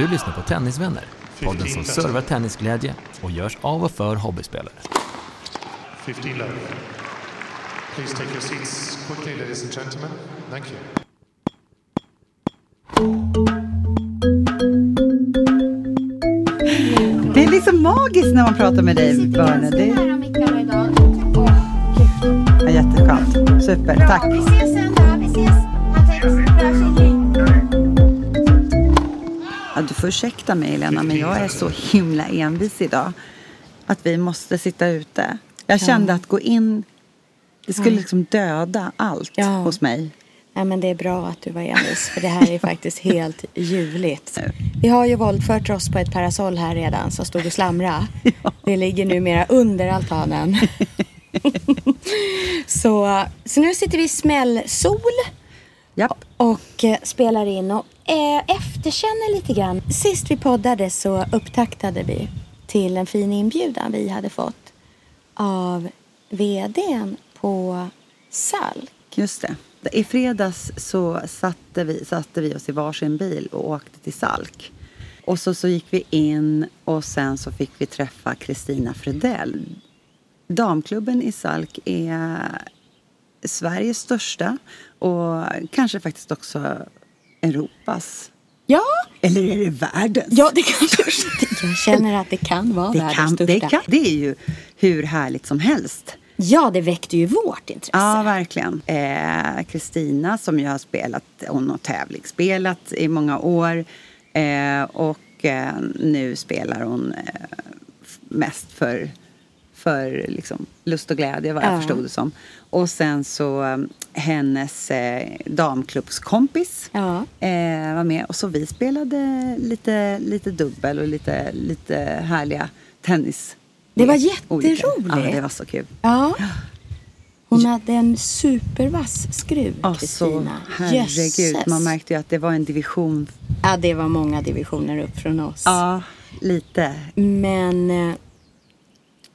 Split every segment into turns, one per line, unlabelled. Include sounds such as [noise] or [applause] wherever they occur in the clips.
Du lyssnar på Tennisvänner, podden som servar tennisglädje och görs av och för hobbyspelare.
15 love. Please take your seats quickly, ladies and gentlemen. Thank you.
Det är liksom magiskt när man pratar med dig, Börne. Det är ja, jätteskönt. Super, tack.
Vi ses sen då. Vi ses.
Ja, du får ursäkta mig, Elena, men jag är så himla envis idag. Att vi måste sitta ute. Jag kände att gå in, det skulle liksom döda allt
Ja.
hos mig.
Nej, men det är bra att du var envis, för det här är [laughs] faktiskt helt ljuvligt. Vi har ju våldfört oss på ett parasoll här redan som stod och slamra. [laughs] Det ligger numera under altanen. [laughs] så, så nu sitter vi i smällsol
Japp.
och eh, spelar in och eh, efterkänner lite grann. Sist vi poddade så upptaktade vi till en fin inbjudan vi hade fått av vdn på Salk.
Just det. I fredags så satte vi, satte vi oss i varsin bil och åkte till Salk. Och så, så gick vi in och sen så fick vi träffa Kristina Fredell. Damklubben i Salk är Sveriges största och kanske faktiskt också Europas.
Ja,
Eller är det världens?
Ja, det kan [laughs] Jag känner att det kan vara
det,
världens
kan,
största.
det, kan, det är ju hur härligt som helst.
Ja, det väckte ju vårt intresse.
Ja, verkligen. Eh, Kristina som ju har spelat, hon har tävlingsspelat i många år. Eh, och eh, nu spelar hon eh, mest för, för liksom, lust och glädje vad jag
Ja.
förstod det som. Och sen så eh, hennes eh, damklubbskompis
Ja.
eh, var med. Och så vi spelade lite, lite dubbel och lite, lite härliga tennis.
Det var
Olika.
jätteroligt.
Ja, det var så kul.
Ja. Hon hade en supervass skruv, Kristina.
herregud.
Jösses.
Man märkte ju att det var en division.
Ja, det var många divisioner upp från oss.
Ja, lite.
Men eh,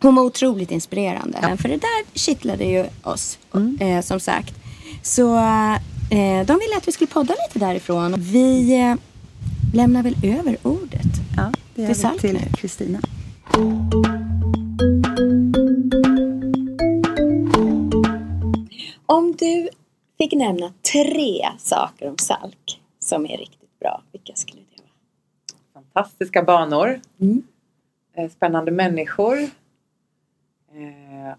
hon var otroligt inspirerande. För det där kittlade ju oss,
Mm.
eh, som sagt. Så eh, de ville att vi skulle podda lite därifrån. Vi eh, lämnar väl över ordet.
Ja, det
Det är sant
till
nu.
Kristina.
Om du fick nämna tre saker om Salk som är riktigt bra, vilka skulle det vara?
fantastiska banor,
Mm.
eh, spännande människor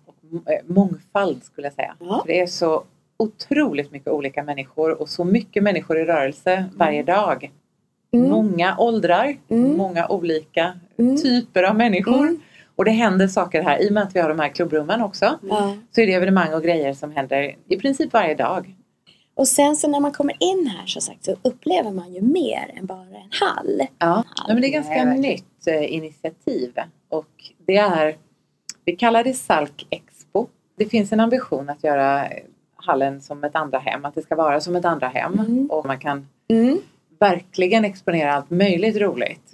och m- eh, mångfald skulle jag säga.
Ja.
För Det är så otroligt mycket olika människor och så mycket människor i rörelse varje dag.
Mm.
Många åldrar,
Mm.
många olika
Mm.
typer av människor.
Mm.
Och det händer saker här. I och med att vi har de här klubbrummen också så är det evenemang och grejer som händer i princip varje dag.
Och sen så när man kommer in här så sagt så upplever man ju mer än bara en hall.
Ja, Nej, men det är ganska
Nej,
nytt eh, initiativ och det är, vi kallar det Salk Expo. Det finns en ambition att göra hallen som ett andra hem, att det ska vara som ett andra hem
Mm.
och man kan
Mm.
verkligen exponera allt möjligt roligt.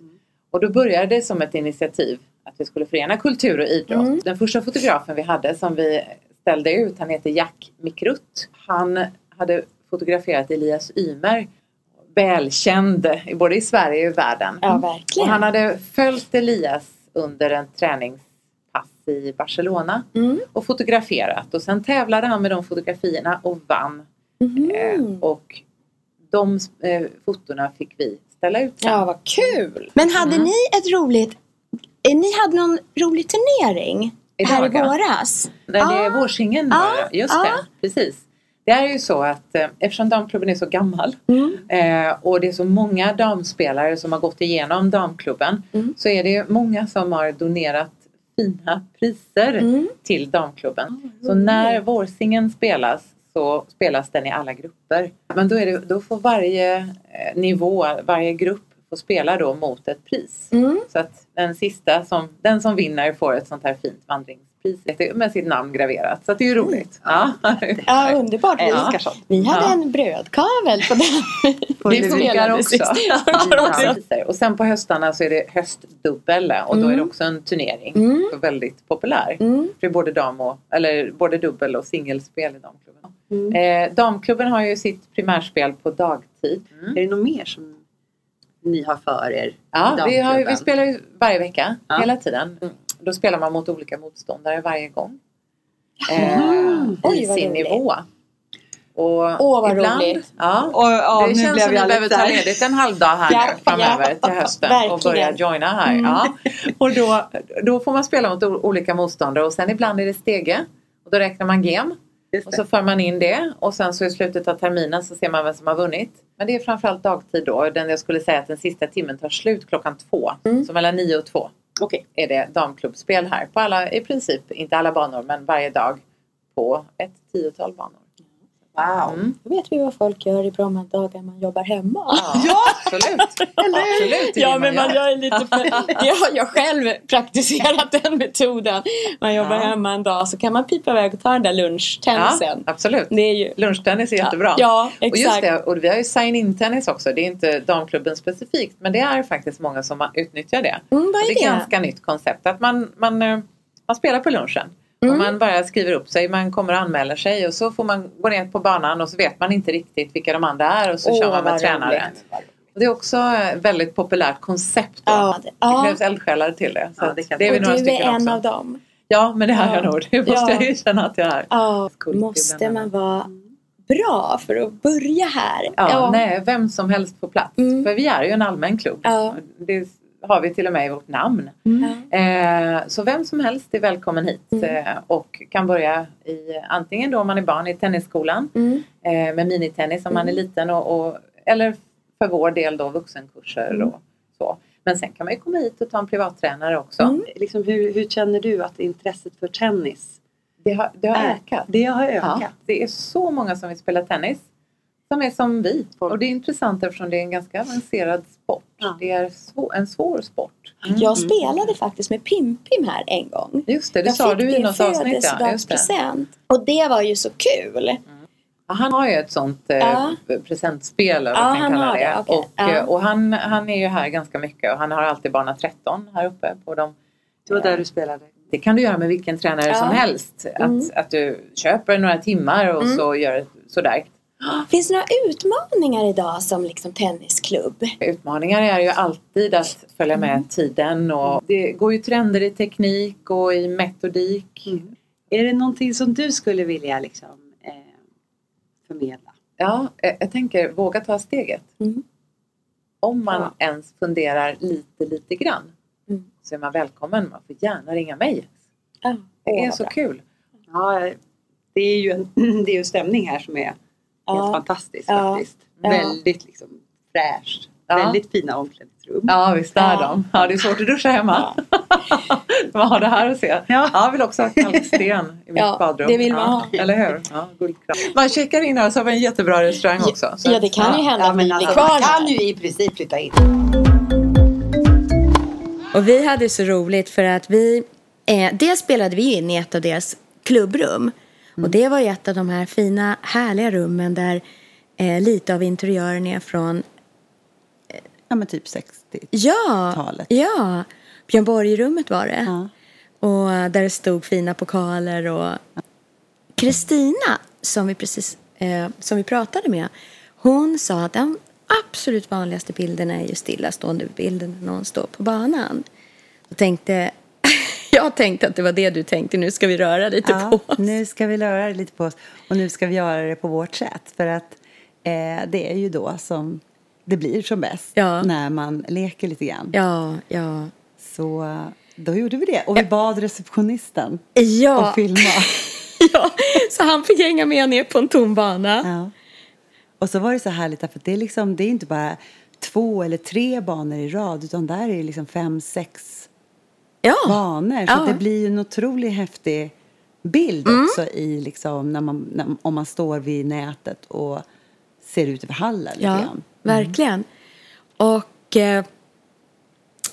Och då började det som ett initiativ att vi skulle förena kultur och idrott.
Mm.
Den första fotografen vi hade som vi ställde ut, han heter Jack Mikrutt. Han hade fotograferat Elias Ymer, välkänd både i Sverige och i världen.
Ja, verkligen.
Och han hade följt Elias under en träningspass i Barcelona
Mm.
och fotograferat. Och sen tävlade han med de fotografierna och vann.
Mhm.
Eh, och de eh, fotona fick vi ställa ut sen.
Ja, vad kul! Men hade
Mm.
ni ett roligt... eh, Ni hade någon rolig turnering
I
här i våras?
När det är
Ja.
vårsingeln
Ja,
bara. Just
ja.
det, precis. Det är ju så att eh, eftersom damklubben är så gammal
Mm.
eh, och det är så många damspelare som har gått igenom damklubben
Mm.
så är det många som har donerat fina priser
Mm.
till damklubben. Så när vårsingeln spelas så spelas den i alla grupper. Men då, är det, då får varje eh, nivå, varje grupp få spela då mot ett pris.
Mm.
Så att den sista, som, den som vinner får ett sånt här fint med sitt namn graverat. Så att det är ju roligt. Ja, [laughs]
Ja, underbart. Vi,
sånt.
vi hade
Ja.
en brödkavel på den. [laughs]
Det funkar
spelade
också. Ja. Och sen på höstarna så är det höstdubbel och då är det också en turnering.
Mm.
Så väldigt populär.
Mm.
För det är både, dam och, eller både dubbel och singelspel i damklubben.
Mm.
Eh, damklubben har ju sitt primärspel på dagtid.
Är det något mer som ni har för er?
Ja, vi, har, vi spelar ju varje vecka,
Ja.
hela tiden. Då spelar man mot olika motståndare varje gång. Eh,
Oj,
I sin
roligt.
nivå. Och
Åh, vad
ibland,
roligt.
Ja,
Och, ja,
det känns som vi behöver ta ledigt en halv dag här [laughs]
Ja,
framöver
ja,
till hösten och
verkligen.
börja joina här. Ja. [laughs] Och då, då får man spela mot olika motståndare och sen ibland är det stege. Och då räknar man gem och så för man in det och sen så i slutet av terminen så ser man vem som har vunnit. Men det är framförallt dagtid då. Den jag skulle säga att den sista timmen tar slut klockan två.
Mm.
Så mellan nio och två
Okej.
är det damklubbspel här. På alla, i princip, inte alla banor men varje dag på ett tiotal banor.
Wow.
Mm.
Då vet vi vad folk gör i Bromma-dagar man jobbar hemma.
Ja, absolut. absolut. det
Ja, men man gör lite [laughs] för... Jag har jag själv praktiserat den metoden. Man jobbar
Ja.
hemma en dag så kan man pipa iväg och ta den där
Ja,
lunchtennisen.
absolut.
Det är ju...
Lunchtennis är jättebra.
Ja,
Och just
exakt.
det, och vi har ju sign-in-tennis också. Det är inte damklubben specifikt men det är faktiskt många som utnyttjar det.
Mm, vad är
det är
det?
ett ganska nytt koncept. Att man, man, eh, man spelar på lunchen.
Mm.
Och man bara skriver upp sig, man kommer och anmäler sig och så får man gå ner på banan och så vet man inte riktigt vilka de andra är och så
Åh,
kör man med tränare. det är också ett väldigt populärt koncept.
Ja, det-
det
ja.
krävs eldsjälar till det. Så
Ja, det kan-
det är vi
Och
några
du är en
också.
av dem.
Ja, men det är jag
Ja.
nog. Det måste
Ja.
jag erkänna att jag är.
Ja, måste man vara bra för att börja här?
Ja, Nej, vem som helst på plats.
Mm.
För vi är ju en allmän klubb.
Ja.
Det har vi till och med i vårt namn.
Ja.
Eh, så vem som helst är välkommen hit
Mm.
eh, och kan börja i antingen då om man är barn i tennisskolan
Mm.
eh, med minitennis om man är liten och, och, eller för vår del då vuxenkurser
Mm.
och så. Men sen kan man ju komma hit och ta en privattränare också.
Mm.
Liksom, hur, hur känner du att intresset för tennis
Det har, det har ökat.
Det har ökat.
Ja, det är så många som vill spela tennis. Som är som vi. Och det är intressant eftersom det är en ganska avancerad sport.
Ja.
Det är svår, en svår sport.
Jag spelade faktiskt med Pim-Pim här en gång.
Just det, det
jag
sa du i något avsnitt. Ja, just det.
Och det var ju så kul.
Ja, Han har ju ett sånt eh,
Ja.
presentspel eller vad
Ja,
man
han har
det.
det, okej.
Och,
Ja.
eh, och han, han är ju här ganska mycket och han har alltid bana 13 här uppe på dem.
Det var där du spelade.
Det kan du göra med vilken tränare
Ja.
som helst.
Mm.
Att, att du köper några timmar och
Mm.
så gör sådär.
Finns det några utmaningar idag som liksom tennisklubb?
Utmaningar är ju alltid att följa med
Mm.
tiden och det går ju trender i teknik och i metodik.
Mm. Är det någonting som du skulle vilja liksom, eh, förmedla?
Ja, eh, jag tänker våga ta steget.
Mm.
Om man ens funderar lite, lite grann
Mm.
så är man välkommen. Man får gärna ringa mig.
Ja,
Det är så
bra.
kul.
Ja, det är ju en, [clears throat] det är ju en stämning här som är helt
Ja.
fantastisk
Ja.
faktiskt.
Ja.
Väldigt liksom fräscht.
Ja.
Väldigt fina omklädningsrum.
Ja, visst är
Ja.
de. Ja, det är svårt att duscha hemma. man [laughs] har det här att se.
Ja.
jag vill också ha kalksten i mitt
Ja,
badrum.
det vill man
ja,
ha.
Eller hur? Ja. Man checkar in här så har vi en jättebra restaurang också. Så
Ja, det kan ju hända
Ja,
att vi
men
blir
alltså,
kvar
man kan ju i princip flytta in.
Och vi hade så roligt för att vi, eh, dels spelade vi in i ett av deras klubbrum. Och det var ju ett av de här fina, härliga rummen där eh, lite av interiören är från,
Ja men typ 60.
ja, ja, Björn Borg-rummet var det.
Ja.
Och där det stod fina pokaler och Kristina som vi precis eh, som vi pratade med hon sa att den absolut vanligaste bilden är ju stillastående bilden när någon står på banan. Och tänkte, jag tänkte att det var det du tänkte, nu ska vi röra lite
Ja,
på oss.
nu ska vi röra lite på oss och nu ska vi göra det på vårt sätt. För att eh, det är ju då som det blir som bäst
Ja.
när man leker lite grann.
Ja, ja.
Så då gjorde vi det och vi bad receptionisten
Ja,
att filma. [laughs]
ja, så han fick hänga med ner på en tom bana.
Ja. Och så var det så härligt för det är liksom det är inte bara två eller tre banor i rad utan där är det liksom fem, sex
Ja,
banor. Så
Ja.
det blir ju en otroligt häftig bild
Mm.
också i liksom när man, när, om man står vid nätet och ser ut över hallen
Ja,
grann.
verkligen. Och eh,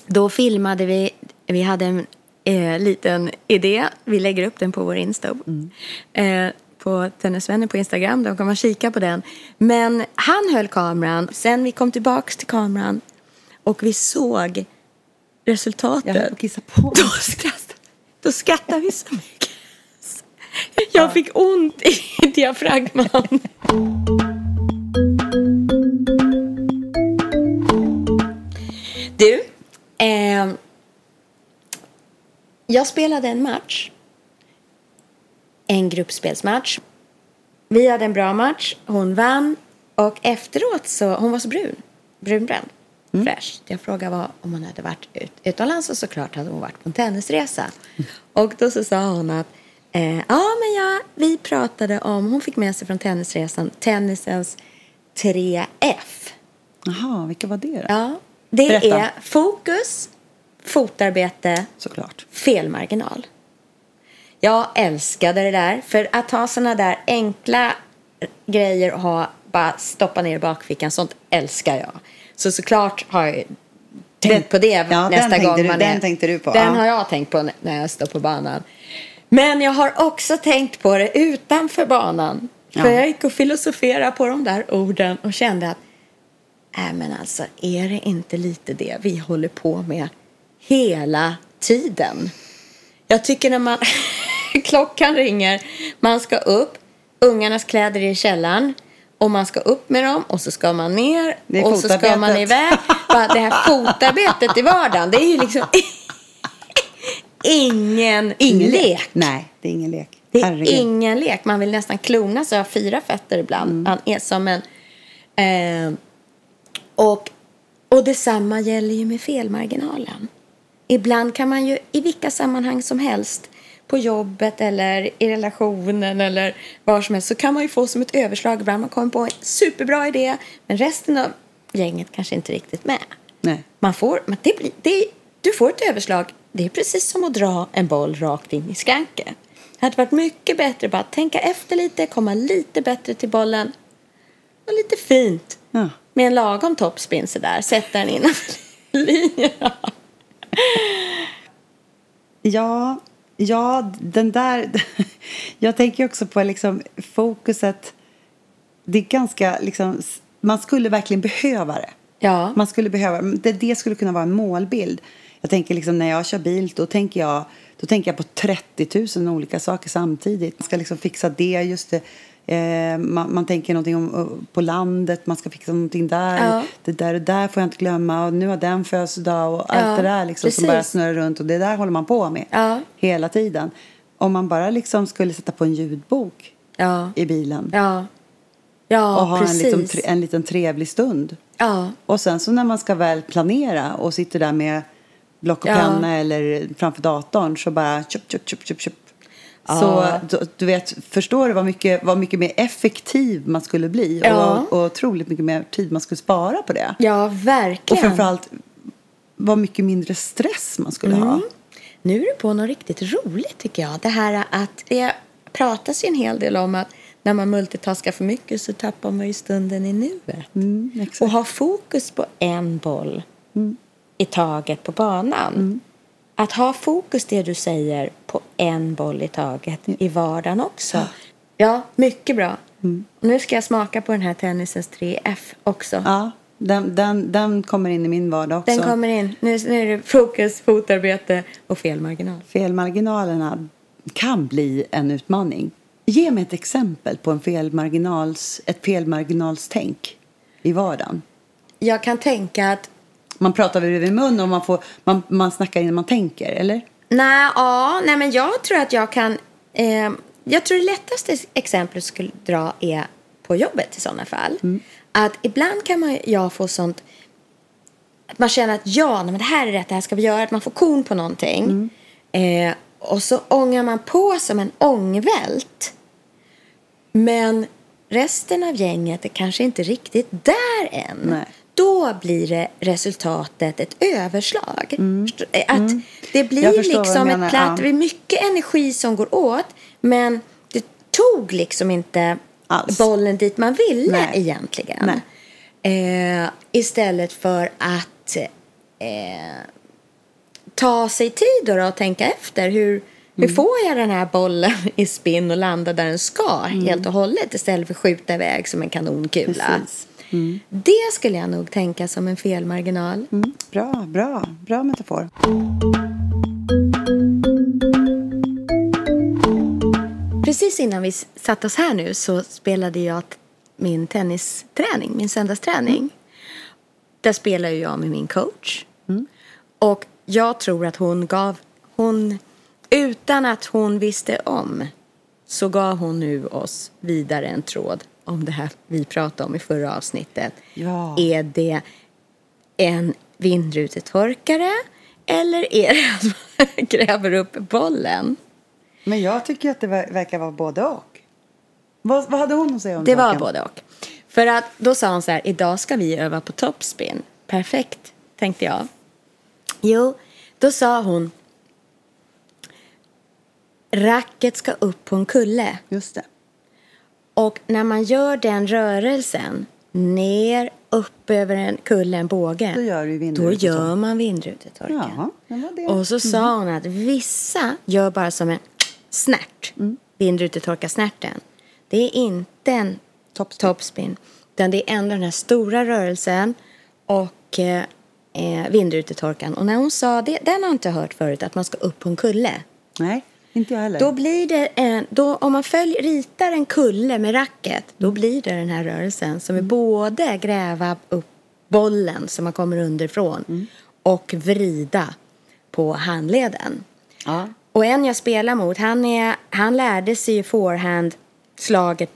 då filmade vi, vi hade en eh, liten idé, vi lägger upp den på vår Insta. Eh, på Tennisvänner på Instagram, då kan man kika på den. Men han höll kameran, sen vi kom tillbaks till kameran och vi såg resultatet.
På.
Då skrattade, då skrattade vi så mycket. Jag fick ont i diafragman. Du, eh, jag spelade en match. En gruppspelsmatch. Vi hade en bra match, hon vann och efteråt så, hon var så brun, brunbränd, fräsch. Jag frågade vad, om hon hade varit ut, utomlands och såklart hade hon varit på en tennisresa. Och då så sa hon att eh, ja men ja, vi pratade om, hon fick med sig från tennisresan tennisens 3F.
Jaha, vilka var det då?
Ja, det
Berätta.
är fokus, fotarbete,
Såklart.
felmarginal. Jag älskade det där. För att ha såna där enkla grejer och ha, bara stoppa ner i bakfickan, sånt älskar jag. Så såklart har jag tänkt
Den-
på det
ja, den
nästa gång
du-
man
den
är...
tänkte du på,
Den
ja.
har jag tänkt på när jag står på banan. Men jag har också tänkt på det utanför banan. För
Ja.
jag gick och filosoferade på de där orden och kände att Nej men alltså, är det inte lite det vi håller på med hela tiden? Jag tycker när man... [laughs] klockan ringer, man ska upp, ungarnas kläder är i källaren och man ska upp med dem och så ska man ner och så ska man iväg. Bara det här fotarbetet i vardagen, det är ju liksom [laughs] ingen, lek.
Nej, det är ingen lek.
Det är
Herregud.
ingen lek. Man vill nästan klona sig av fyra fötter ibland.
Mm.
Han är som en... Eh, och, och detsamma gäller ju med felmarginalen. Ibland kan man ju i vilka sammanhang som helst på jobbet eller i relationen eller var som helst så kan man ju få som ett överslag ibland. Man kommer på en superbra idé men resten av gänget kanske inte riktigt med.
Nej.
Man får, men det blir, det, du får ett överslag. Det är precis som att dra en boll rakt in i skranken. Det hade varit mycket bättre bara att tänka efter lite, komma lite bättre till bollen. Och lite fint.
Ja.
Med en lagom toppspin sådär. Sätta den innanför [laughs] linjerna.
Ja, ja, den där... [laughs] Jag tänker också på liksom fokuset. Det är ganska liksom... Man skulle verkligen behöva det.
Ja.
Man skulle behöva... Det, det skulle kunna vara en målbild. Jag tänker liksom när jag kör bil då tänker jag, då tänker jag på 30 000 olika saker samtidigt. Man ska liksom fixa det, just det. Eh, man, man tänker någonting om, eh, på landet, man ska fixa någonting där.
Ja.
Det där och där får jag inte glömma. Och nu har den födelsedag och allt
Ja,
det där liksom som bara snurrar runt. Och det där håller man på med
Ja.
hela tiden. Om man bara liksom skulle sätta på en ljudbok i bilen
Ja.
Och ha en, liksom, en liten trevlig stund.
Ja.
Och sen så när man ska väl planera och sitter där med block och
Ja.
penna eller framför datorn så bara tjup, tjup, tjup, tjup, tjup. Så du, du vet, förstår du vad mycket, vad mycket mer effektiv man skulle bli
Ja.
och, och otroligt mycket mer tid man skulle spara på det.
Ja,
Och
verkligen.
framförallt vad mycket mindre stress man skulle ha.
Mm. Nu är du på något riktigt roligt tycker jag. Det här att det pratas ju en hel del om att när man multitaskar för mycket så tappar man ju stunden i nuet.
Mm.
Och ha fokus på en boll i taget på banan. Att ha fokus, det du säger, på en boll i taget i vardagen också. Ja, mycket bra. Och nu ska jag smaka på den här tennisens 3F också.
Ja, den, den, den kommer in i min vardag också.
Den kommer in. Nu, nu är det fokus, fotarbete och felmarginal.
Felmarginalerna kan bli en utmaning. Ge mig ett exempel på en felmarginals, ett felmarginalstänk i vardagen.
Jag kan tänka att
Man pratar över mun och man, får, man, man snackar innan man tänker, eller?
Nej, ja, nej men jag tror att jag kan... Eh, jag tror det lättaste exemplet skulle dra är på jobbet i sådana fall. Att ibland kan man, jag få sånt... Att man känner att ja, nej, men det här är rätt, det här ska vi göra. Att man får kon på någonting. Eh, och så ångar man på som en ångvält. Men resten av gänget är kanske inte riktigt där än.
Nej.
Då blir det resultatet ett överslag. Förstå- eh, Att det
Mm. Jag
blir liksom ett platt, det blir mycket energi som går åt. Men det tog liksom inte
Alls.
bollen dit man ville
Nej.
egentligen. Eh, istället för att eh, ta sig tid då, då och tänka efter. Hur, hur
Mm.
får jag den här bollen [laughs] i spinn och landa där den ska
Mm.
helt och hållet istället för att skjuta iväg som en kanonkula.
Precis.
Det skulle jag nog tänka som en felmarginal.
Mm. Bra, bra. Bra metafor.
Precis innan vi satte oss här nu så spelade jag min tennisträning, min söndagsträning. Där spelar jag med min coach. Och jag tror att hon gav, hon, utan att hon visste om, så gav hon nu oss vidare en tråd om det här vi pratade om i förra avsnittet.
Ja.
Är det en vindrutetorkare eller är det att man [laughs] gräver upp bollen?
Men jag tycker att det ver- verkar vara både och. Vad, vad hade hon att säga om
Det var
saken?
både och. För att då sa hon så här, idag ska vi öva på topspin. Perfekt, tänkte jag. Jo, då sa hon, racket ska upp på en kulle.
Just det.
Och när man gör den rörelsen, ner, upp över en kulle, en båge.
Då gör du
Då gör man vindrutetorken.
Ja.
Och så sa hon att vissa gör bara som en snärt.
Mm.
Vindrutetorka-snärten. Det är inte en
Topspin.
topspin. Utan det är ändå den här stora rörelsen och eh, eh, vindrutetorkan. Och när hon sa det, den har jag inte hört förut, att man ska upp på en kulle.
Nej, inte jag heller.
Då blir det en, då, om man följ, ritar en kulle med racket, då blir det den här rörelsen som är både gräva upp bollen som man kommer underifrån och vrida på handleden.
Ja.
Och en jag spelar mot, han, är, han lärde sig ju forehand-slaget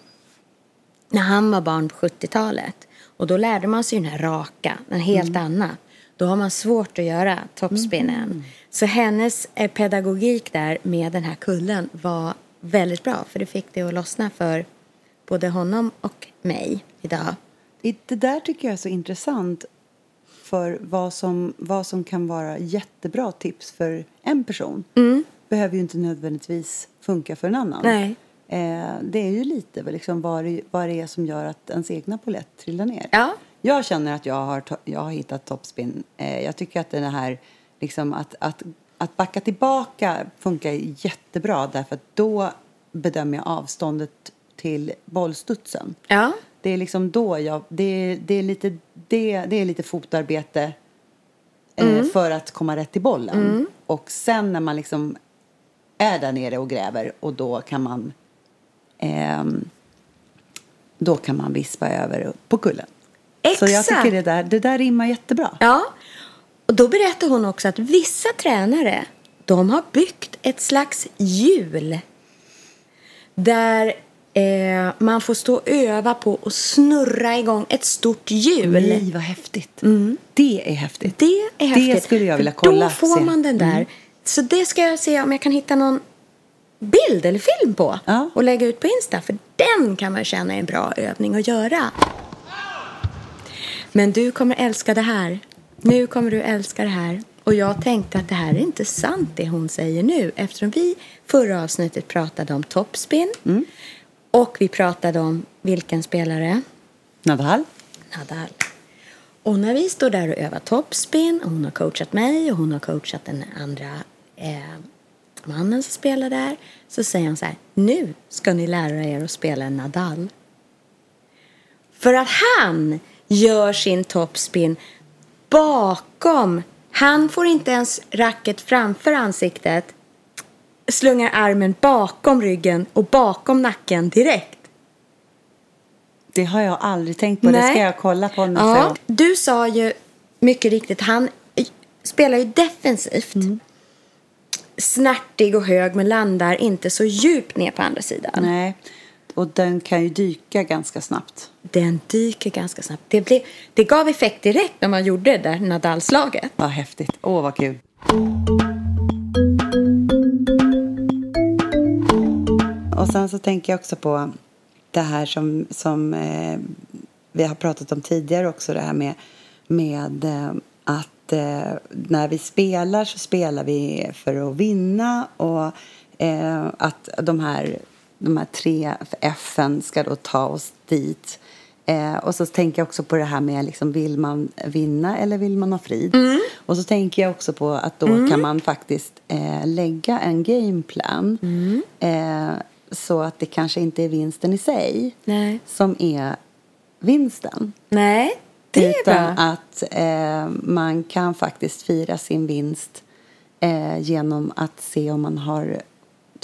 när han var barn på 70-talet. Och då lärde man sig den här raka, en helt annat. Då har man svårt att göra topspinnen. Så hennes eh, pedagogik där med den här kullen var väldigt bra. För det fick det att lossna för både honom och mig idag.
Det där tycker jag är så intressant för vad som, vad som kan vara jättebra tips för en person behöver ju inte nödvändigtvis funka för en annan.
Mm. Nej.
Eh, det är ju lite liksom vad, det, vad det är som gör att ens egna polett trillar ner.
Ja.
Jag känner att jag har, jag har hittat topspin. Eh, jag tycker att den här, liksom att, att, att backa tillbaka funkar jättebra därför att då bedömer jag avståndet till bollstudsen.
Ja.
Det är liksom då jag, det, det, är, lite, det, det är lite fotarbete eh, för att komma rätt till bollen. Och sen när man liksom är där nere och gräver och då kan man ehm, då kan man vispa över på kullen. Så jag
Exakt.
tycker det där, det där rimmar jättebra.
Ja, och då berättar hon också att vissa tränare, de har byggt ett slags hjul. Där eh, man får stå och öva på och snurra igång ett stort hjul.
Nej, vad häftigt. Det är häftigt.
Det är häftigt.
Det skulle jag vilja kolla.
Då får.
Mm.
man den där. Så det ska jag se om jag kan hitta någon bild eller film på.
Ja.
Och lägga ut på Insta. För den kan man känna är en bra övning att göra. Men du kommer älska det här. Nu kommer du älska det här. Och jag tänkte att det här är inte sant det hon säger nu. Eftersom vi förra avsnittet pratade om topspin.
Mm.
Och vi pratade om vilken spelare?
Nadal?
Nadal. Och när vi står där och övar topspin, och hon har coachat mig och hon har coachat den andra eh, mannen som spelar där, så säger han så här, nu ska ni lära er att spela Nadal. För att han gör sin topspin bakom, han får inte ens racket framför ansiktet, slungar armen bakom ryggen och bakom nacken direkt.
Det har jag aldrig tänkt på. Det ska jag kolla på nästa
Ja, du sa ju mycket riktigt, han spelar ju defensivt.
Mm.
Snärtig och hög men landar inte så djupt ner på andra sidan.
Nej. Och den kan ju dyka ganska snabbt.
Den dyker ganska snabbt. Det, blev, det gav effekt direkt när man gjorde det där Nadal-slaget.
Vad häftigt. Åh, vad kul. Och sen så tänker jag också på det här som, som eh, vi har pratat om tidigare också. Det här med, med eh, att eh, när vi spelar så spelar vi för att vinna. Och Eh, att de här, de här tre F'n ska då ta oss dit. Eh, och så tänker jag också på det här med liksom, vill man vinna eller vill man ha frid? Och så tänker jag också på att då kan man faktiskt eh, lägga en gameplan. Eh, så att det kanske inte är vinsten i sig
Nej.
som är vinsten.
Nej, det är
Utan
bra.
att eh, man kan faktiskt fira sin vinst eh, genom att se om man har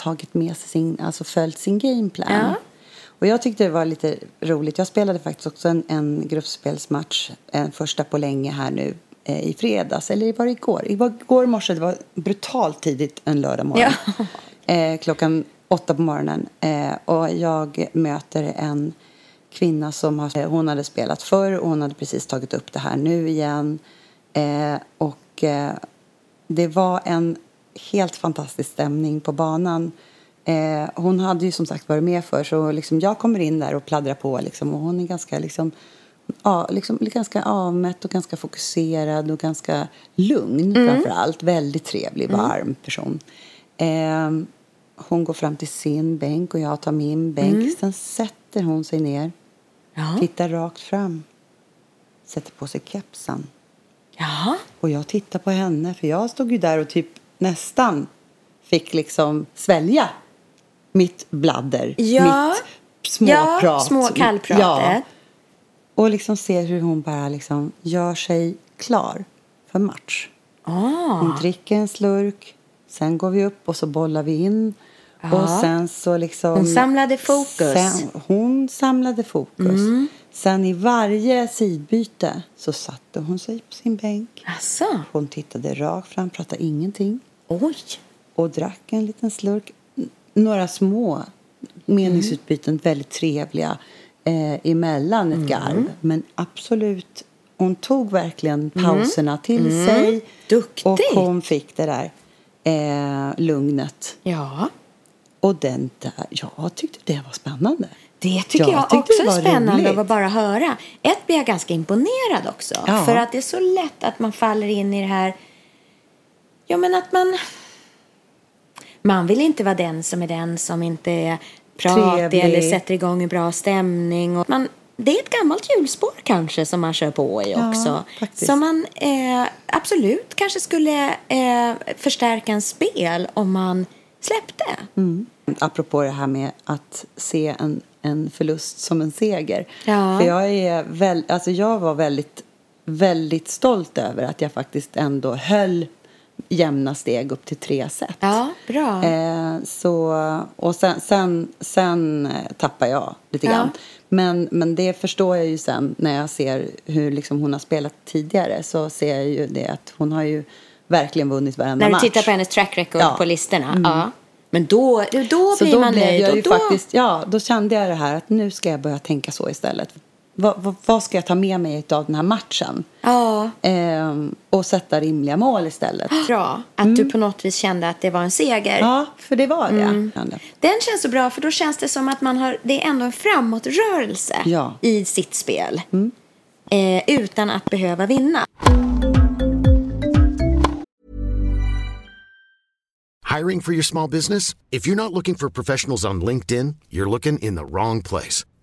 tagit med sig sin, alltså följt sin gameplan.
Ja.
Och jag tyckte det var lite roligt. Jag spelade faktiskt också en, en gruppspelsmatch, en första på länge här nu eh, i fredags. Eller var det igår? Igår morse, det var brutalt tidigt en lördag morgon. [laughs] Eh, klockan åtta på morgonen. Eh, och jag möter en kvinna som har, eh, hon hade spelat förr och hon hade precis tagit upp det här nu igen. Eh, och eh, det var en helt fantastisk stämning på banan. Eh, hon hade ju som sagt varit med för så liksom jag kommer in där och pladdrar på liksom, och hon är ganska liksom, ja, liksom, ganska avmätt och ganska fokuserad och ganska lugn framför allt. Väldigt trevlig, varm person. Eh, hon går fram till sin bänk och jag tar min bänk. Sen sätter hon sig ner,
Ja.
tittar rakt fram, sätter på sig kepsen.
Jaha.
Och jag tittar på henne, för jag stod ju där och typ nästan fick liksom svälja mitt bladder,
Ja.
mitt småprat.
Ja, små kallpratet.
Ja. Och liksom ser hur hon bara liksom gör sig klar för match.
Ah.
Hon dricker en slurk, sen går vi upp och så bollar vi in.
Ja.
Och sen så liksom...
Hon samlade fokus.
Sen, hon samlade fokus.
Mm.
Sen i varje sidbyte så satte hon sig på sin bänk.
Alltså.
Hon tittade rakt fram, pratade ingenting
Oj.
och drack en liten slurk. Några små meningsutbyten, väldigt trevliga eh, emellan ett garv. Men absolut, hon tog verkligen pauserna till sig.
Duktig.
Och hon fick det där eh, lugnet.
Ja.
Och den där, jag tyckte det var spännande.
Det tycker
Jag
jag,
tyckte
också är spännande
roligt.
att bara höra. Ett blir jag ganska imponerad också.
Ja.
För att det är så lätt att man faller in i det här... Ja, men att man... Man vill inte vara den som är den som inte är pratig
Trevlig.
eller sätter igång en bra stämning. Och man, det är ett gammalt hjulspår kanske som man kör på i
Ja,
också.
faktiskt.
Som man eh, absolut kanske skulle eh, förstärka en spel om man släppte.
Mm. Apropå det här med att se en, en förlust som en seger.
Ja.
För jag, är väl, alltså jag var väldigt, väldigt stolt över att jag faktiskt ändå höll jämna steg upp till tre set.
Ja, bra.
Eh, så, och sen, sen, sen eh, tappar jag lite
Ja.
grann. Men, men det förstår jag ju sen när jag ser hur liksom hon har spelat tidigare. Så ser jag ju det att hon har ju verkligen vunnit varenda
När du
match.
tittar på hennes track record
Ja. Mm.
på listorna. Ja. Men då, då
Så
blir
då
man nöjd.
jag
då,
faktiskt, ja, då kände jag det här att nu ska jag börja tänka så istället. Vad, vad, vad ska jag ta med mig av den här matchen?
Ja,
Ehm, och sätta rimliga mål istället. [gasps]
bra. Att du på något vis kände att det var en seger.
Mm. Ja, för det var det.
Mm. Den känns så bra för då känns det som att man har, det är ändå en framåtrörelse
Ja. Mm.
i sitt spel. Eh, utan att behöva vinna.
Hiring for your small business? If you're not looking for professionals on LinkedIn, you're looking in the wrong place.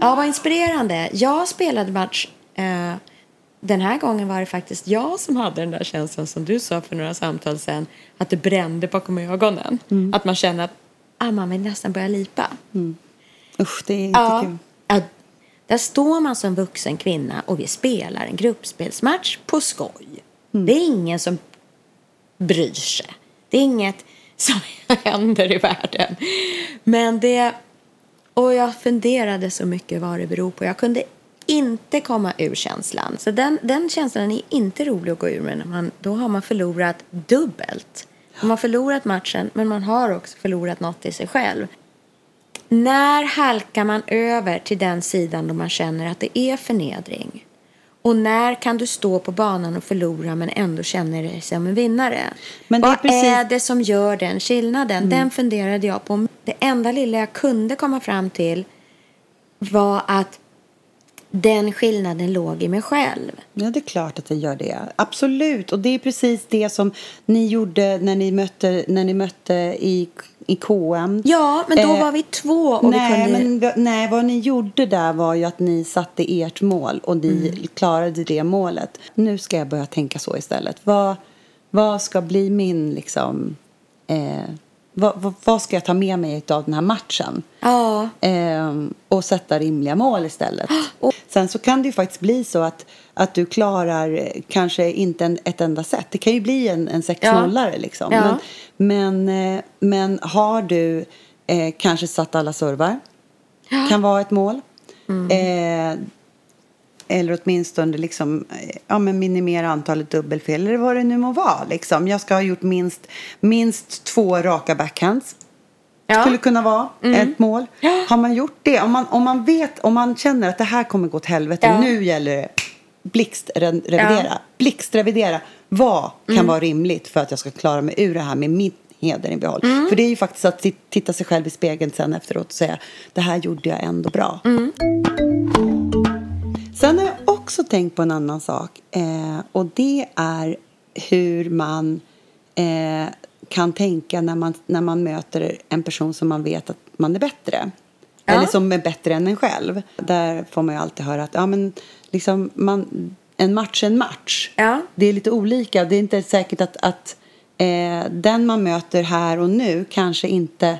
Ja, vad inspirerande. Jag spelade match. Eh, den här gången var det faktiskt jag som hade den där känslan som du sa för några samtal sen. Att det brände bakom ögonen. Att man känner att ah, man vill nästan börja lipa.
Usch, det är inte
Ja,
kul.
ja, där står man som vuxen kvinna och vi spelar en gruppspelsmatch på skoj. Det är ingen som bryr sig. Det är inget som [laughs] händer i världen. Men det... Och jag funderade så mycket vad det beror på. Jag kunde inte komma ur känslan. Så den, den känslan är inte rolig att gå ur med. När man, då har man förlorat dubbelt. Man har förlorat matchen, men man har också förlorat något i sig själv. När halkar man över till den sidan då man känner att det är förnedring? Och när kan du stå på banan och förlora men ändå känna dig som en vinnare?
Men det är
Vad
precis- Mm.
är det som gör den skillnaden? Den funderade jag på. Det enda lilla jag kunde komma fram till var att den skillnaden låg i mig själv.
Ja, det är klart att det gör det. Absolut. Och det är precis det som ni gjorde när ni mötte, när ni mötte i, i KM.
Ja, men då
Eh,
var vi två och
nej,
vi kunde...
men, nej, vad ni gjorde där var ju att ni satte ert mål och ni
Mm.
klarade det målet. Nu ska jag börja tänka så istället. Vad, vad ska bli min, liksom... Eh, vad, vad, vad ska jag ta med mig av den här matchen?
Ja.
Ehm, och sätta rimliga mål istället. [gasps] Och sen så kan det ju faktiskt bli så att, att du klarar eh, kanske inte en, ett enda set. Det kan ju bli en, en 6-0 liksom.
Ja.
Men, men, eh, men har du eh, kanske satt alla servar, kan vara ett mål. Eh, eller åtminstone liksom, ja, men minimera antalet dubbelfel eller vad det nu må vara. Liksom. Jag ska ha gjort minst, minst två raka backhands
Ja.
skulle kunna vara ett mål. Har man gjort det, om man, om man vet, om man känner att det här kommer gå åt helvete,
Ja.
nu gäller det blixtrevidera. Blixtrevidera. Vad kan vara rimligt för att jag ska klara mig ur det här med min heder i behåll? För det är ju faktiskt att ti- titta sig själv i spegeln sen efteråt och säga det här gjorde jag ändå bra. Sen har jag också tänkt på en annan sak eh, och det är hur man eh, kan tänka när man, när man möter en person som man vet att man är bättre.
Ja.
Eller som är bättre än en själv. Där får man ju alltid höra att ja, men liksom man, en match är en match.
Ja.
Det är lite olika. Det är inte säkert att, att eh, den man möter här och nu kanske inte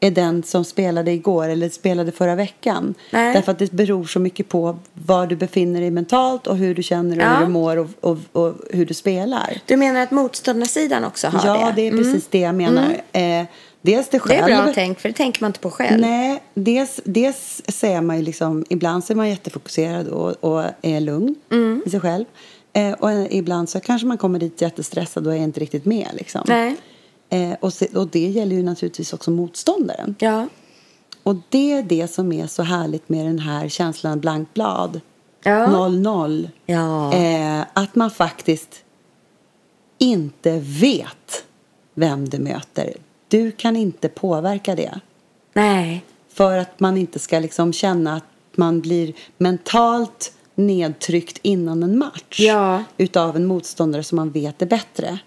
är den som spelade igår eller spelade förra veckan.
Nej.
Därför att det beror så mycket på var du befinner dig mentalt och hur du känner och
Ja.
hur du mår och, och, och hur du spelar.
Du menar att motståndarsidan också har
ja,
det?
det är precis det jag menar. Eh, dels det
Det
själv.
är bra tänkt, för det tänker man inte på själv.
Nej, dels, dels säger man ju liksom, ibland så är man jättefokuserad och, och är lugn
Mm.
i sig själv. Eh, och ibland så kanske man kommer dit jättestressad och är inte riktigt med liksom.
Nej.
Eh, och, se, och det gäller ju naturligtvis också motståndaren.
Ja.
Och det är det som är så härligt med den här känslan blankt blad.
Ja.
0-0.
Ja.
Eh, att man faktiskt inte vet vem du möter. Du kan inte påverka det.
Nej.
För att man inte ska liksom känna att man blir mentalt nedtryckt innan en match.
Ja.
Utav en motståndare som man vet är bättre.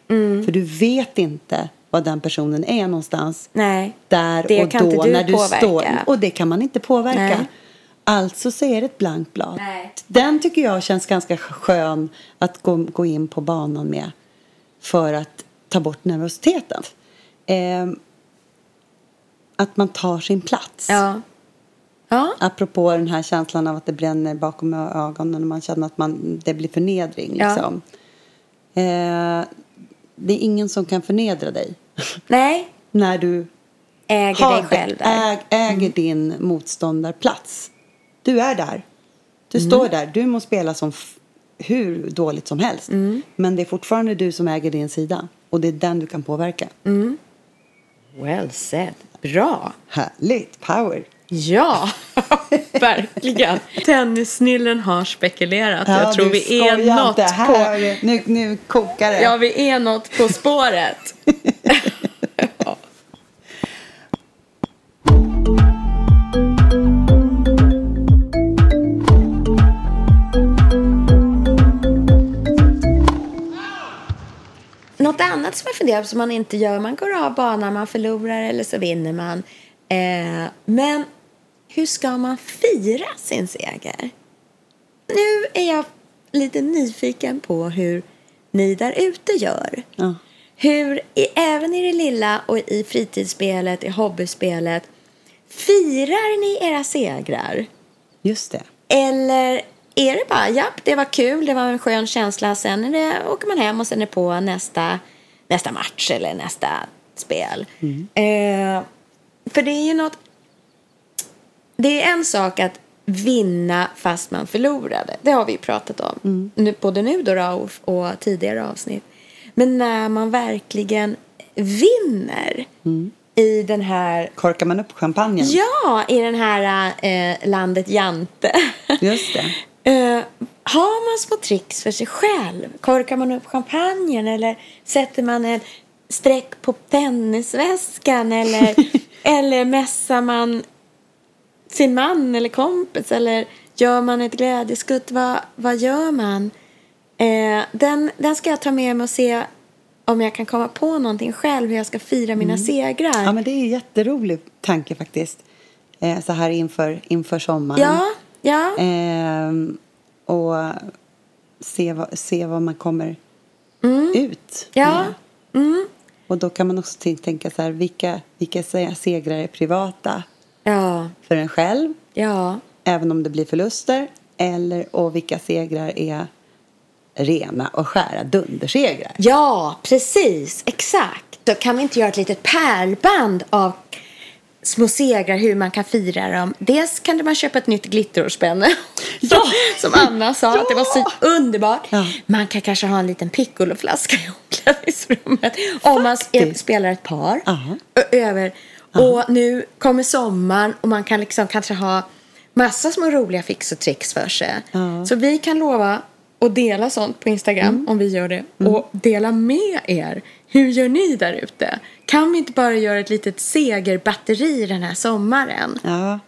För du vet inte var den personen är någonstans.
Nej.
Där
Det
och
kan
då
inte du
när du
påverka.
står. Och det kan man inte påverka.
Nej.
Alltså så är det ett blankt blad.
Nej.
Den tycker jag känns ganska skön att gå, gå in på banan med. För att ta bort nervositeten. Ehm, att man tar sin plats.
Ja. Ja.
Apropå den här känslan av att det bränner bakom ögonen och man känner att man, det blir förnedring.
Ja.
Liksom. Eh, det är ingen som kan förnedra dig
Nej.
när du
Äger
har
dig själv där. Mm.
äg, äger din motståndarplats. Du är där. Du
Mm.
står där. Du må spela som hur dåligt som helst.
Mm.
Men det är fortfarande du som äger din sida. Och det är den du kan påverka.
Mm. Well said. Bra.
Härligt. Power.
Ja, [laughs] verkligen. Tennissnillen har spekulerat.
Ja,
jag tror vi är något
inte.
på...
Här, nu, nu kokar det.
Ja, vi är något på spåret. [laughs] Något annat som jag funderar på som man inte gör, man går av banan, man förlorar eller så vinner man. Eh, men hur ska man fira sin seger? Nu är jag lite nyfiken på hur ni där ute gör.
Ja.
Hur, i, även i det lilla och i fritidsspelet, i hobbyspelet, Firar ni era segrar?
Just det.
Eller är det bara, ja, det var kul, det var en skön känsla, sen är det, åker man hem och sen är det på nästa, nästa match eller nästa spel. Eh, för det är ju något, det är en sak att vinna fast man förlorade. Det har vi ju pratat om, nu, både nu då, då och, tidigare avsnitt. Men när man verkligen vinner i den här
Korkar man upp champagnen?
Ja, i den här eh, landet Jante.
Just det. [laughs]
Eh, har man små tricks för sig själv? Korkar man upp champagnen eller sätter man en streck på tennisväskan eller, [laughs] eller mässar man sin man eller kompis eller gör man ett glädjeskutt? Vad, vad gör man? Eh, den, den ska jag ta med mig och se om jag kan komma på någonting själv hur jag ska fira mina segrar.
Ja, men det är en jätterolig tanke faktiskt. Eh, så här inför, inför sommaren.
ja, ja.
Ehm, och se vad, se vad man kommer ut
Ja.
med. Och då kan man också tänka så här, vilka, vilka se- segrar är privata
ja,
för en själv,
ja.
även om det blir förluster, eller, och vilka segrar är rena och skära dundersegrar.
Ja, precis. Exakt. Då kan vi inte göra ett litet pärlband av små segrar, hur man kan fira dem. Dels kan man köpa ett nytt glitterspänne.
Ja!
Som Anna sa, att det var så underbart.
Ja.
Man kan kanske ha en liten piccoloflaska i omklädningsrummet. Om man spelar ett par.
Ja.
Ö- Över. Och nu kommer sommaren och man kan liksom kanske ha massa små roliga fix och tricks för sig. Så vi kan lova att dela sånt på Instagram
Mm.
om vi gör det. Och dela med er. Hur gör ni där ute? Kan vi inte bara göra ett litet segerbatteri den här sommaren?
Ja,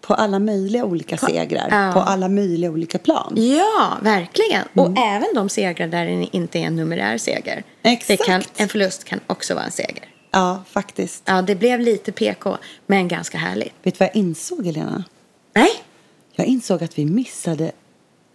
på alla möjliga olika segrar,
ja.
på alla möjliga olika plan.
Ja, verkligen. Och
Mm.
även de segrar där det inte är en numerär seger.
Exakt.
Kan, en förlust kan också vara en seger.
Ja, faktiskt.
Ja, det blev lite PK, men ganska härligt.
Vet du vad jag insåg, Helena?
Nej?
Jag insåg att vi missade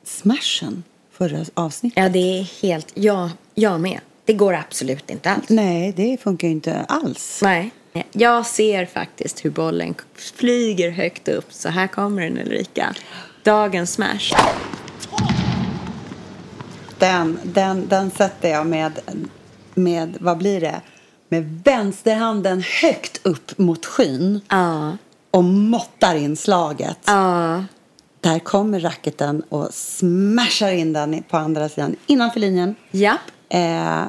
smashen förra avsnittet.
Ja, det är helt... Ja, jag med. Det går absolut inte alls.
Nej, det funkar ju inte alls.
Nej. Jag ser faktiskt hur bollen flyger högt upp. Så här kommer den, Ulrika. Dagens smash.
Den, den, den sätter jag med, med, vad blir det? Med vänsterhanden högt upp mot skyn
Ja.
och måttar in slaget.
Ja.
Där kommer racketen och smashar in den på andra sidan innanför linjen.
Japp.
Eh,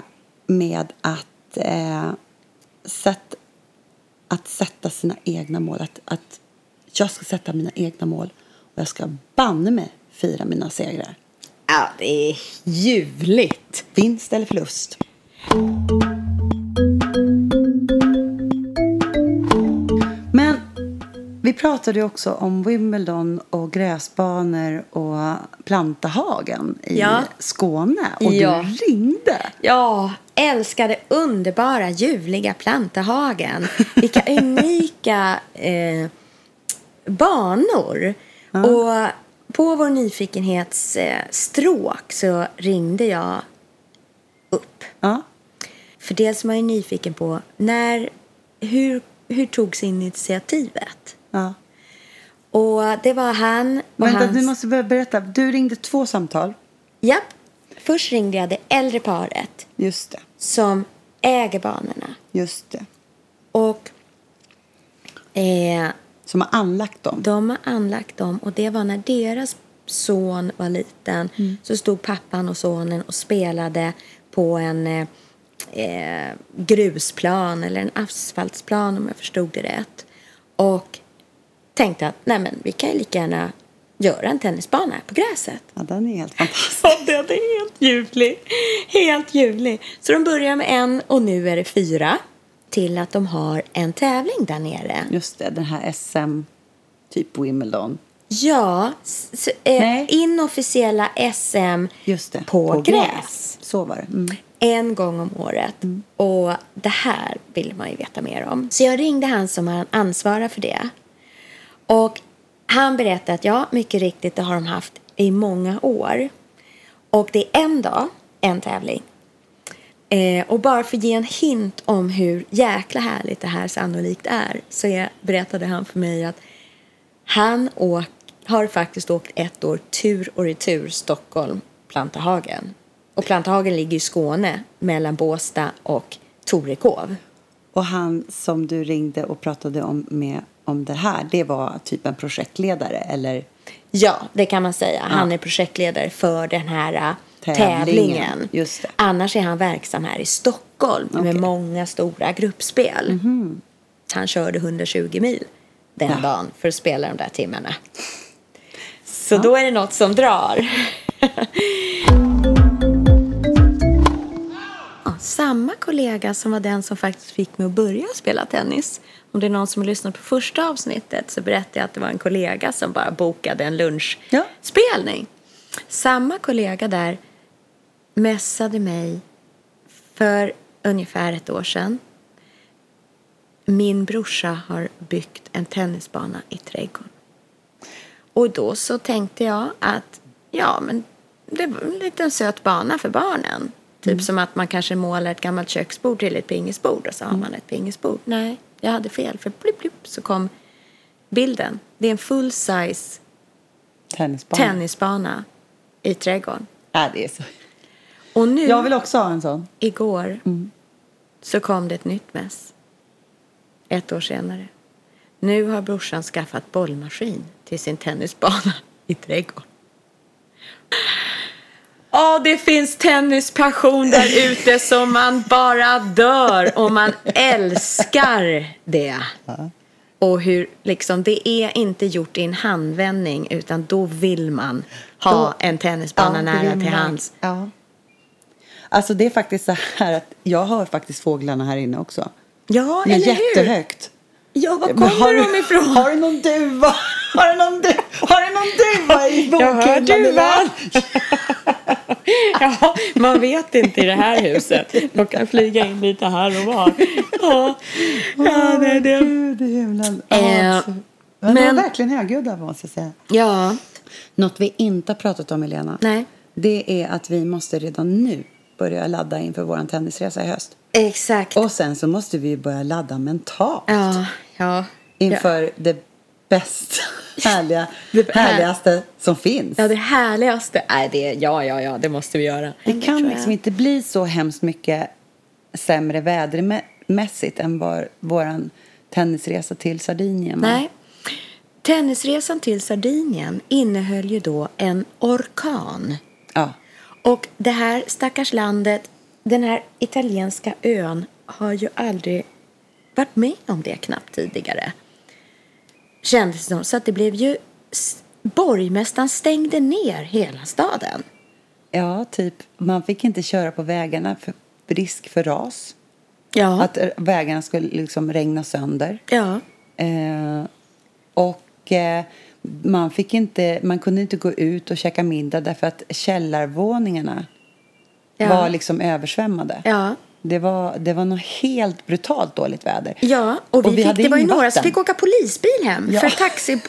med att, eh, sätt, att sätta sina egna mål. Att, att jag ska sätta mina egna mål och jag ska banne mig fira mina segrar.
Ja, det är ljuvligt.
Vinst eller förlust. Vi pratade också om Wimbledon och gräsbanor och plantahagen i
Ja.
Skåne. Och
Ja.
du ringde.
Ja, älskade underbara ljuvliga plantahagen. Vilka [laughs] unika eh, banor. Och på vår nyfikenhetsstråk eh, så ringde jag upp.
Ja.
För dels var jag nyfiken på när, hur, hur togs initiativet?
Ja.
Och det var han och
Vänta,
hans...
du måste börja berätta. Du ringde två samtal.
Japp. Först ringde jag det äldre paret
Just det.
som äger banorna.
Just det.
Och eh,
Som har anlagt dem.
de har anlagt dem och det var när deras son var liten så stod pappan och sonen och spelade på en eh, eh, grusplan eller en asfaltsplan om jag förstod det rätt. Och tänkte att nej men vi kan ju lika gärna göra en tennisbana på gräset.
Ja, den är helt fantastisk. [laughs]
Ja, den är helt ljuvlig. Helt ljuvlig. Så de börjar med en och nu är det fyra. Till att de har en tävling där nere.
Just det, den här SM, typ Wimbledon.
Ja, s- eh, inofficiella SM
Just det.
på, gräs.
Så var det. Mm.
En gång om året. Och det här vill man ju veta mer om. Så jag ringde han som ansvarar för det. Och han berättade att ja, mycket riktigt, det har de haft i många år. Och det är en dag, en tävling. Eh, och bara för att ge en hint om hur jäkla härligt det här sannolikt är så är, berättade han för mig att han åk, har faktiskt åkt ett år tur och retur Stockholm, Plantahagen. Och Plantahagen ligger i Skåne mellan Båstad och Torekov.
Och han som du ringde och pratade om, med, om det här, det var typ en projektledare eller?
Ja, det kan man säga. Han är projektledare för den här äh,
Tävlingen.
tävlingen.
Just det.
Annars är han verksam här i Stockholm
Okej.
med många stora gruppspel.
Mhm.
Han körde 120 mil den dagen för att spela de där timmarna. Så då är det något som drar. [laughs] Ja, samma kollega som var den som faktiskt fick mig att börja spela tennis. Om det är någon som har lyssnat på första avsnittet så berättade jag att det var en kollega som bara bokade en lunchspelning. Samma kollega där messade mig för ungefär ett år sedan. Min brorsa har byggt en tennisbana i trädgården. Och då så tänkte jag att ja, men det var en liten söt bana för barnen. Typ som att man kanske målar ett gammalt köksbord till ett pingisbord och så har man ett pingisbord. Nej, jag hade fel. För blipp, blipp, så kom bilden. Det är en full size
Tennisbana.
tennisbana i trädgården.
Ja, det är så.
Och nu,
Jag vill också ha en sån.
igår, så kom det ett nytt mess. Ett år senare. Nu har brorsan skaffat bollmaskin till sin tennisbana [laughs] i trädgården. Ja, det finns tennispassion där ute som man bara dör och man älskar det. Och hur liksom, det är inte gjort i en handvändning utan då vill man ha
Då-
en tennisbana
det
nära till hands.
Ja. Alltså det är faktiskt så här att jag hör faktiskt fåglarna här inne också.
Ja,
är
eller hur?
jättehögt.
Ja, var kommer
har
de ifrån?
Har du någon duva? [laughs] Har du någon, du, har du någon duva i
Jag hör
bokhyllan?
duvan. [laughs] Ja, man vet inte i det här huset. De kan flyga in lite här och var. Ja, ja det är det.
Gud i himlen.
Eh,
alltså. Men,
men-
de var verkligen högljudda måste jag säga.
Ja,
Något vi inte har pratat om Helena.
nej.
Det är att vi måste redan nu börja ladda inför vår tennisresa i höst.
Exakt.
Och sen så måste vi börja ladda mentalt.
Ja, ja.
Inför det bästa, [laughs] härliga,
Det här-
härligaste som finns.
Ja, det härligaste är det. Ja, ja, ja, det måste vi göra.
det kan liksom inte bli så hemskt mycket sämre vädermässigt än var, vår tennisresa till Sardinien.
Nej. Tennisresan till Sardinien innehöll ju då en orkan.
Ja.
Och det här stackars landet, den här italienska ön, har ju aldrig varit med om det knappt tidigare. Kändes det som. Så att det blev ju... Borgmästaren stängde ner hela staden.
ja, typ man fick inte köra på vägarna för risk för ras.
Ja.
Att eh, vägarna skulle liksom regna sönder.
ja.
Eh, och eh, man, fick inte, man kunde inte gå ut och käka middag därför att källarvåningarna
Ja.
var liksom översvämmade.
Ja.
Det var, det var något helt brutalt dåligt väder.
Ja, och vi,
Och vi
fick, det var ju några som fick åka polisbil hem.
Ja.
För taxi,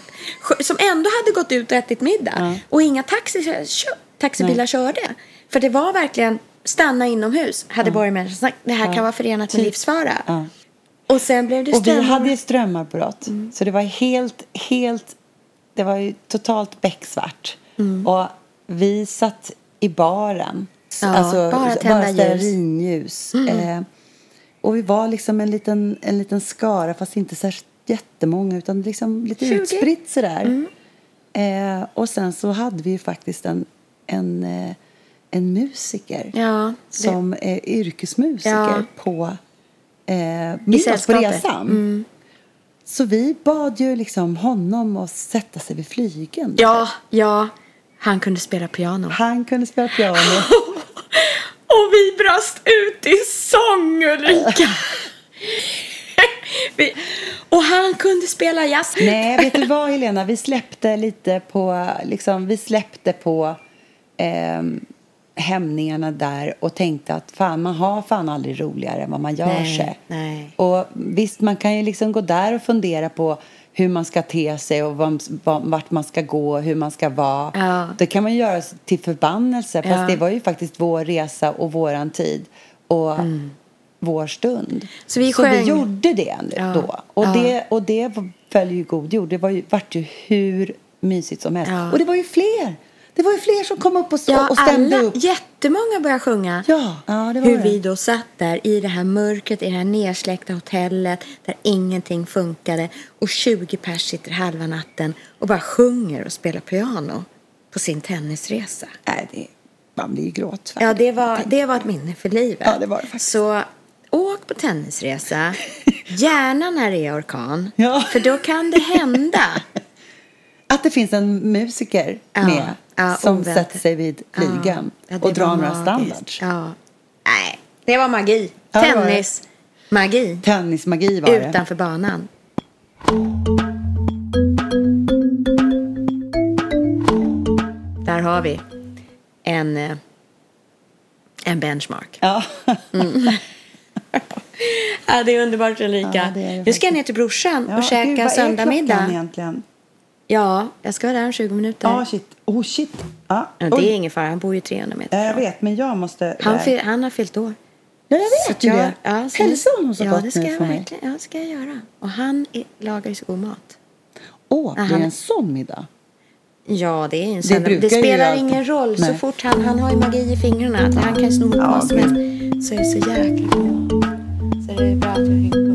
som ändå hade gått ut och ätit middag.
Ja.
Och inga taxi, taxibilar
Nej.
körde. För det var verkligen stanna inomhus, hade borgmästaren sagt. Det här kan vara förenat med
Typ.
livsfara.
Ja.
Och sen blev det
Och vi hade strömavbrott.
Mm.
Så det var helt, helt, det var ju totalt becksvart.
Mm.
Och vi satt i baren.
Ja,
alltså,
bara tända ljus. Mm.
Eh, och vi var liksom en liten, en liten skara, fast inte här jättemånga, utan liksom lite
20.
utspritt sådär.
Mm.
Eh, och sen så hade vi ju faktiskt en, en, eh, en musiker
Ja,
som är yrkesmusiker
Ja.
på eh,
sällskapet. Mm.
Så vi bad ju liksom honom att sätta sig vid flygeln.
Ja, ja. Han kunde spela piano.
Han kunde spela piano. [laughs]
Och vi brast ut i sång, Ulrika. [laughs] vi, och han kunde spela jazz.
Nej, vet du vad Helena? Vi släppte lite på, liksom, vi släppte på ehm, hämningarna där och tänkte att fan, man har fan aldrig roligare än vad man gör
Nej,
sig.
nej.
Och visst, man kan ju liksom gå där och fundera på hur man ska te sig och vart man ska gå, hur man ska vara.
Ja.
Det kan man göra till förbannelse, fast
Ja.
det var ju faktiskt vår resa och våran tid. och vår stund.
Mm. Så vi
så vi gjorde det
Ja.
då. Och, det, och det följer ju god jord. Det var ju, vart ju hur mysigt som helst. Och det var ju fler. Det var ju fler som kom upp och,
Ja,
och stämde
alla,
upp.
jättemånga började sjunga.
Ja, ja, det var
Hur
det.
vi då satt där i det här mörkret, i det här nersläckta hotellet där ingenting funkade och 20 pers sitter halva natten och bara sjunger och spelar piano på sin tennisresa.
Nej, det, man blir ju gråtfärdig.
Ja, det var, det var ett minne för livet.
Ja, det var det faktiskt.
Så åk på tennisresa, [laughs] gärna när det är orkan,
Ja.
för då kan det hända. [laughs]
Att det finns en musiker
Ja,
med
ja,
som
oväntat.
sätter sig vid flygeln
Ja,
och drar några standards.
Ja. Nej, det var magi.
Ja, det var det.
Tennis, magi.
Tennismagi var det.
Utanför banan. Där har vi en, eh, en benchmark.
Ja. [laughs]
Ja, det är underbart Ulrika.
Ja,
nu ska jag ner till brorsan
Ja,
och käka
gud, vad är klockan egentligen?
Ja, jag ska vara där om 20 minuter.
Ja, shit. Oh, shit. Ja.
Ja, det är ingen fara, han bor ju 300 meter
Ja, jag vet, men jag måste...
Han, fyll, han har fyllt år.
Ja, jag
Så
vet
jag,
det.
ja, så
Hälsa honom så
ja,
gott
det ska
nu
jag
för mig.
Ja, det ska jag göra. Och han är, lagar ju så god mat.
Åh, blir
han-
det en sån middag?
Ja, det är en sån. Det,
ju
spelar ingen roll. Så
Nej.
fort han, han har ju magi i fingrarna. Han kan sno
Ja,
vad som helst. Så är det så jäkla mat. Så det är bra att du hänger på.